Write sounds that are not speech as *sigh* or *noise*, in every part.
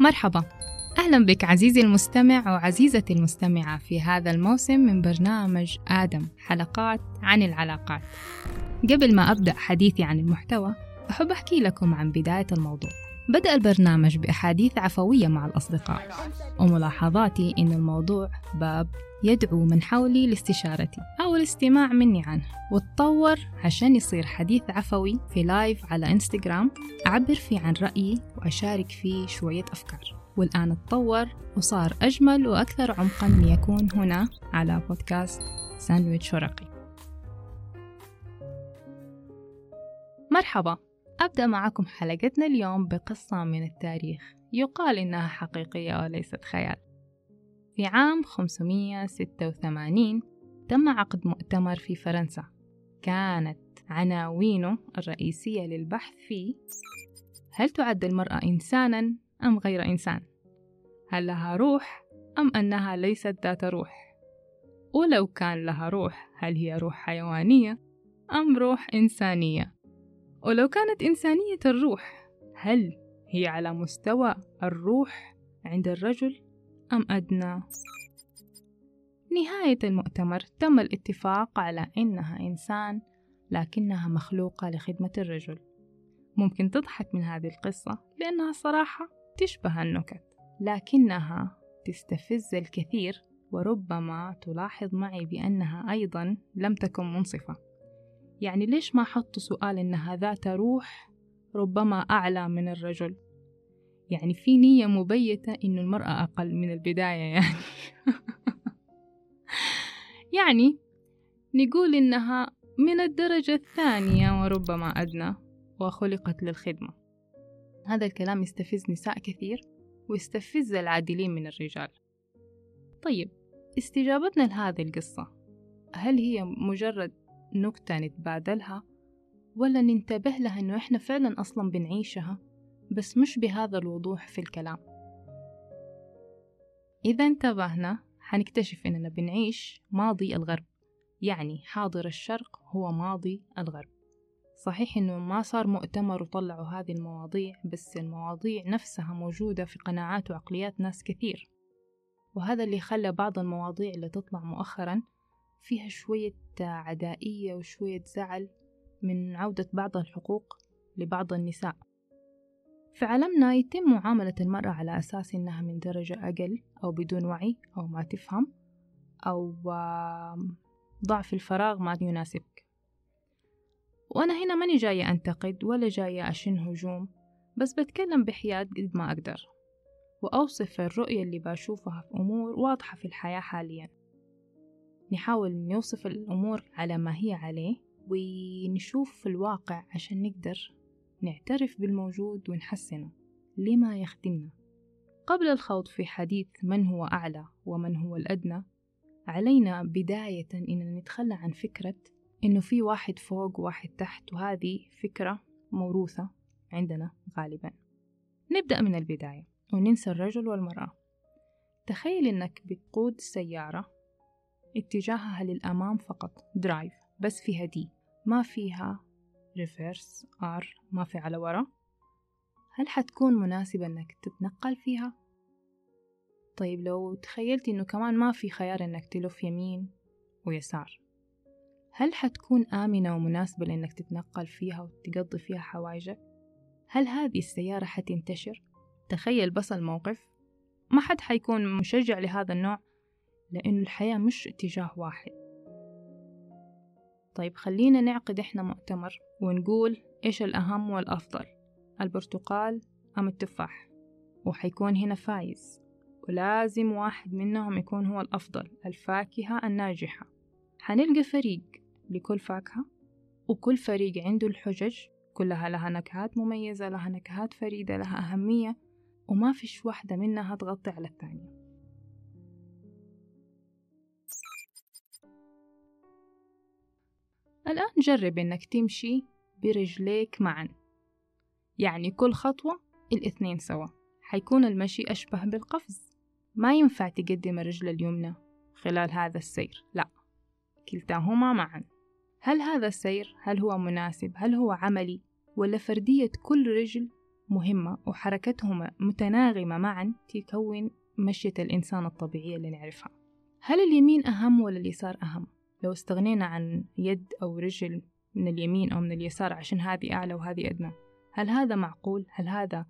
مرحبا. أهلا بك عزيزي المستمع وعزيزتي المستمعة في هذا الموسم من برنامج آدم حلقات عن العلاقات. قبل ما أبدأ حديثي عن المحتوى أحب أحكي لكم عن بداية الموضوع. بدأ البرنامج بأحاديث عفوية مع الأصدقاء. وملاحظاتي إن الموضوع باب يدعو من حولي لاستشارتي أو الاستماع مني عنه. وتطور عشان يصير حديث عفوي في live على انستغرام أعبر فيه عن رأيي وأشارك فيه شوية أفكار. والآن تطور وصار أجمل وأكثر عمقا ليكون هنا على بودكاست ساندويتش ورقي. مرحبا. أبدأ معكم حلقتنا اليوم بقصة من التاريخ يقال إنها حقيقية وليست خيال في عام 586 تم عقد مؤتمر في فرنسا كانت عناوينه الرئيسية للبحث فيه هل تعد المرأة إنسانا أم غير إنسان؟ هل لها روح أم أنها ليست ذات روح؟ ولو كان لها روح هل هي روح حيوانية أم روح إنسانية؟ ولو كانت إنسانية الروح هل هي على مستوى الروح عند الرجل أم أدنى؟ نهاية المؤتمر تم الاتفاق على إنها إنسان لكنها مخلوقة لخدمة الرجل ممكن تضحك من هذه القصة لأنها صراحة تشبه النكت لكنها تستفز الكثير وربما تلاحظ معي بأنها أيضا لم تكن منصفة يعني ليش ما حطوا سؤال إنها ذات روح ربما أعلى من الرجل؟ يعني في نية مبيتة إنه المرأة أقل من البداية يعني. *laughs* يعني نقول إنها من الدرجة الثانية وربما أدنى وخلقت للخدمة. هذا الكلام يستفز نساء كثير ويستفز العادلين من الرجال. طيب استجابتنا لهذه القصة هل هي مجرد نكتة نتبادلها ولا ننتبه لها إنه إحنا فعلا أصلا بنعيشها بس مش بهذا الوضوح في الكلام. إذا انتبهنا حنكتشف إننا بنعيش ماضي الغرب يعني حاضر الشرق هو ماضي الغرب. صحيح إنه ما صار مؤتمر وطلعوا هذه المواضيع بس المواضيع نفسها موجودة في قناعات وعقليات ناس كثير. وهذا اللي خلى بعض المواضيع اللي تطلع مؤخرا فيها شوية عدائية وشوية زعل من عودة بعض الحقوق لبعض النساء. في عالمنا يتم معاملة المرأة على أساس إنها من درجة أقل أو بدون وعي أو ما تفهم أو ضعف الفراغ ما يناسبك. وأنا هنا ماني جاية أنتقد ولا جاية أشن هجوم بس بتكلم بحياد قد ما أقدر. وأوصف الرؤية اللي بشوفها في أمور واضحة في الحياة حاليا. نحاول نوصف الأمور على ما هي عليه ونشوف الواقع عشان نقدر نعترف بالموجود ونحسنه لما يخدمنا. قبل الخوض في حديث من هو أعلى ومن هو الأدنى علينا بداية إننا نتخلى عن فكرة إنه في واحد فوق وواحد تحت وهذه فكرة موروثة عندنا غالبا. نبدأ من البداية وننسى الرجل والمرأة. تخيل إنك بتقود سيارة اتجاهها للأمام فقط drive بس فيها دي ما فيها reverse R ما في على ورا هل حتكون مناسبة إنك تتنقل فيها؟ طيب لو تخيلت إنه كمان ما في خيار إنك تلف يمين ويسار هل حتكون آمنة ومناسبة لأنك تتنقل فيها وتقضي فيها حوايجك؟ هل هذه السيارة حتنتشر؟ تخيل بس الموقف ما حد حيكون مشجع لهذا النوع لأنه الحياة مش اتجاه واحد. طيب خلينا نعقد إحنا مؤتمر ونقول إيش الأهم والأفضل البرتقال أم التفاح؟ وحيكون هنا فايز. ولازم واحد منهم يكون هو الأفضل الفاكهة الناجحة. حنلقى فريق لكل فاكهة؟ وكل فريق عنده الحجج كلها لها نكهات مميزة لها نكهات فريدة لها أهمية وما فيش واحدة منها تغطي على الثانية. الآن جرب إنك تمشي برجليك معا. يعني كل خطوة الاثنين سوا. حيكون المشي أشبه بالقفز. ما ينفع تقدم الرجل اليمنى خلال هذا السير. لا كلتاهما معا. هل هذا السير هل هو مناسب؟ هل هو عملي؟ ولا فردية كل رجل مهمة وحركتهما متناغمة معا تكون مشية الإنسان الطبيعية اللي نعرفها؟ هل اليمين أهم ولا اليسار أهم؟ لو استغنينا عن يد أو رجل من اليمين أو من اليسار عشان هذه أعلى وهذه أدنى هل هذا معقول؟ هل هذا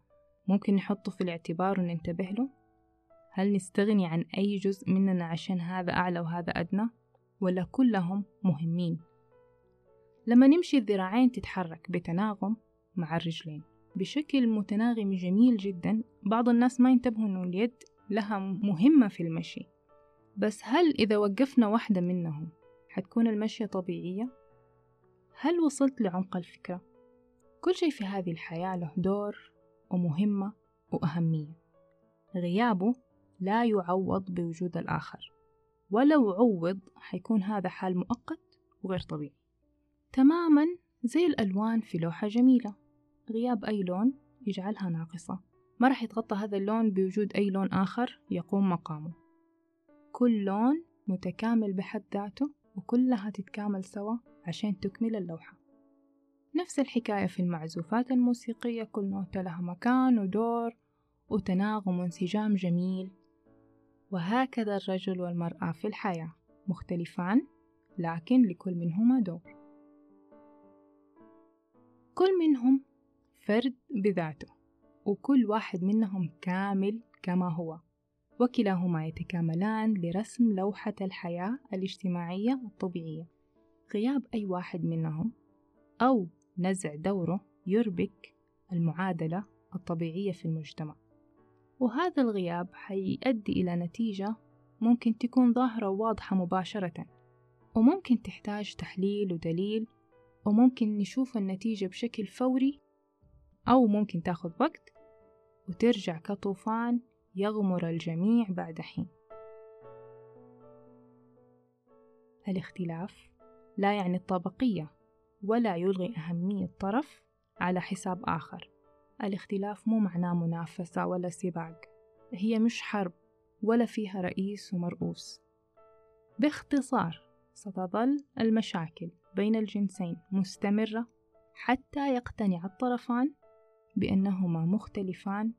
ممكن نحطه في الاعتبار وننتبه له؟ هل نستغني عن أي جزء مننا عشان هذا أعلى وهذا أدنى؟ ولا كلهم مهمين؟ لما نمشي الذراعين تتحرك بتناغم مع الرجلين بشكل متناغم جميل جدا بعض الناس ما ينتبهوا أنه اليد لها مهمة في المشي بس هل إذا وقفنا واحدة منهم حتكون المشية طبيعية؟ هل وصلت لعمق الفكرة؟ كل شيء في هذه الحياة له دور ومهمة وأهمية. غيابه لا يعوض بوجود الآخر ولو عوض حيكون هذا حال مؤقت وغير طبيعي. تماما زي الألوان في لوحة جميلة. غياب أي لون يجعلها ناقصة. ما راح يتغطى هذا اللون بوجود أي لون آخر يقوم مقامه. كل لون متكامل بحد ذاته وكلها تتكامل سوا عشان تكمل اللوحة. نفس الحكاية في المعزوفات الموسيقية كل نوتة لها مكان ودور وتناغم وانسجام جميل. وهكذا الرجل والمرأة في الحياة مختلفان لكن لكل منهما دور. كل منهم فرد بذاته وكل واحد منهم كامل كما هو. وكلاهما يتكاملان لرسم لوحة الحياة الاجتماعية الطبيعية. غياب أي واحد منهم أو نزع دوره يربك المعادلة الطبيعية في المجتمع. وهذا الغياب حيؤدي إلى نتيجة ممكن تكون ظاهرة وواضحة مباشرة وممكن تحتاج تحليل ودليل وممكن نشوف النتيجة بشكل فوري أو ممكن تاخذ وقت وترجع كطوفان يغمر الجميع بعد حين. الاختلاف لا يعني الطبقية ولا يلغي أهمية طرف على حساب آخر. الاختلاف مو معناه منافسة ولا سباق. هي مش حرب ولا فيها رئيس ومرؤوس. باختصار ستظل المشاكل بين الجنسين مستمرة حتى يقتنع الطرفان بأنهما مختلفان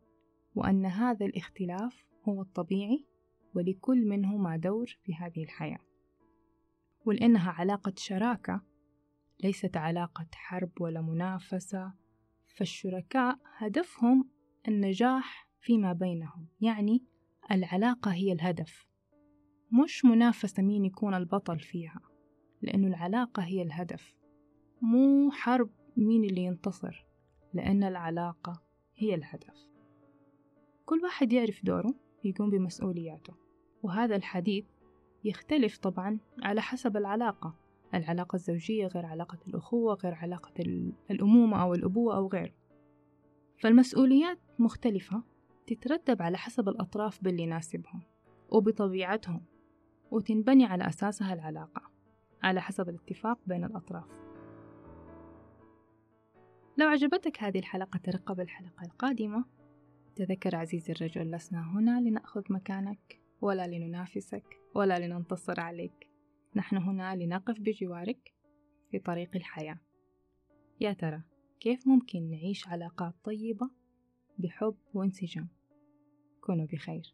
وأن هذا الاختلاف هو الطبيعي ولكل منهما دور في هذه الحياة. ولأنها علاقة شراكة ليست علاقة حرب ولا منافسة فالشركاء هدفهم النجاح فيما بينهم يعني العلاقة هي الهدف. مش منافسة مين يكون البطل فيها لأنه العلاقة هي الهدف. مو حرب مين اللي ينتصر لأن العلاقة هي الهدف. كل واحد يعرف دوره يقوم بمسؤولياته. وهذا الحديث يختلف طبعا على حسب العلاقة. العلاقة الزوجية غير علاقة الأخوة غير علاقة الأمومة أو الأبوة أو غيره. فالمسؤوليات مختلفة تترتب على حسب الأطراف باللي يناسبهم وبطبيعتهم وتنبني على أساسها العلاقة على حسب الاتفاق بين الأطراف. لو عجبتك هذه الحلقة ترقب الحلقة القادمة تذكر عزيزي الرجل لسنا هنا لنأخذ مكانك ولا لننافسك ولا لننتصر عليك. نحن هنا لنقف بجوارك في طريق الحياة. يا ترى كيف ممكن نعيش علاقات طيبة بحب وانسجام؟ كونوا بخير.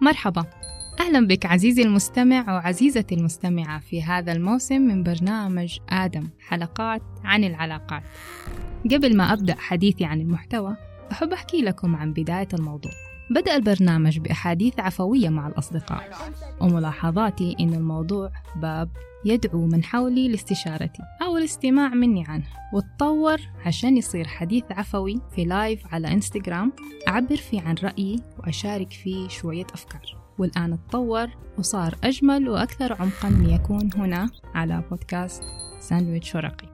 مرحبا. أهلا بك عزيزي المستمع وعزيزتي المستمعة في هذا الموسم من برنامج آدم حلقات عن العلاقات. قبل ما أبدأ حديثي عن المحتوى أحب أحكي لكم عن بداية الموضوع. بدأ البرنامج بأحاديث عفوية مع الأصدقاء وملاحظاتي إن الموضوع باب يدعو من حولي لاستشارتي أو الاستماع مني عنه. وتطور عشان يصير حديث عفوي في لايف على إنستغرام أعبر فيه عن رأيي وأشارك فيه شوية أفكار. والآن تطور وصار أجمل وأكثر عمقا ليكون هنا على بودكاست ساندويتش ورقي.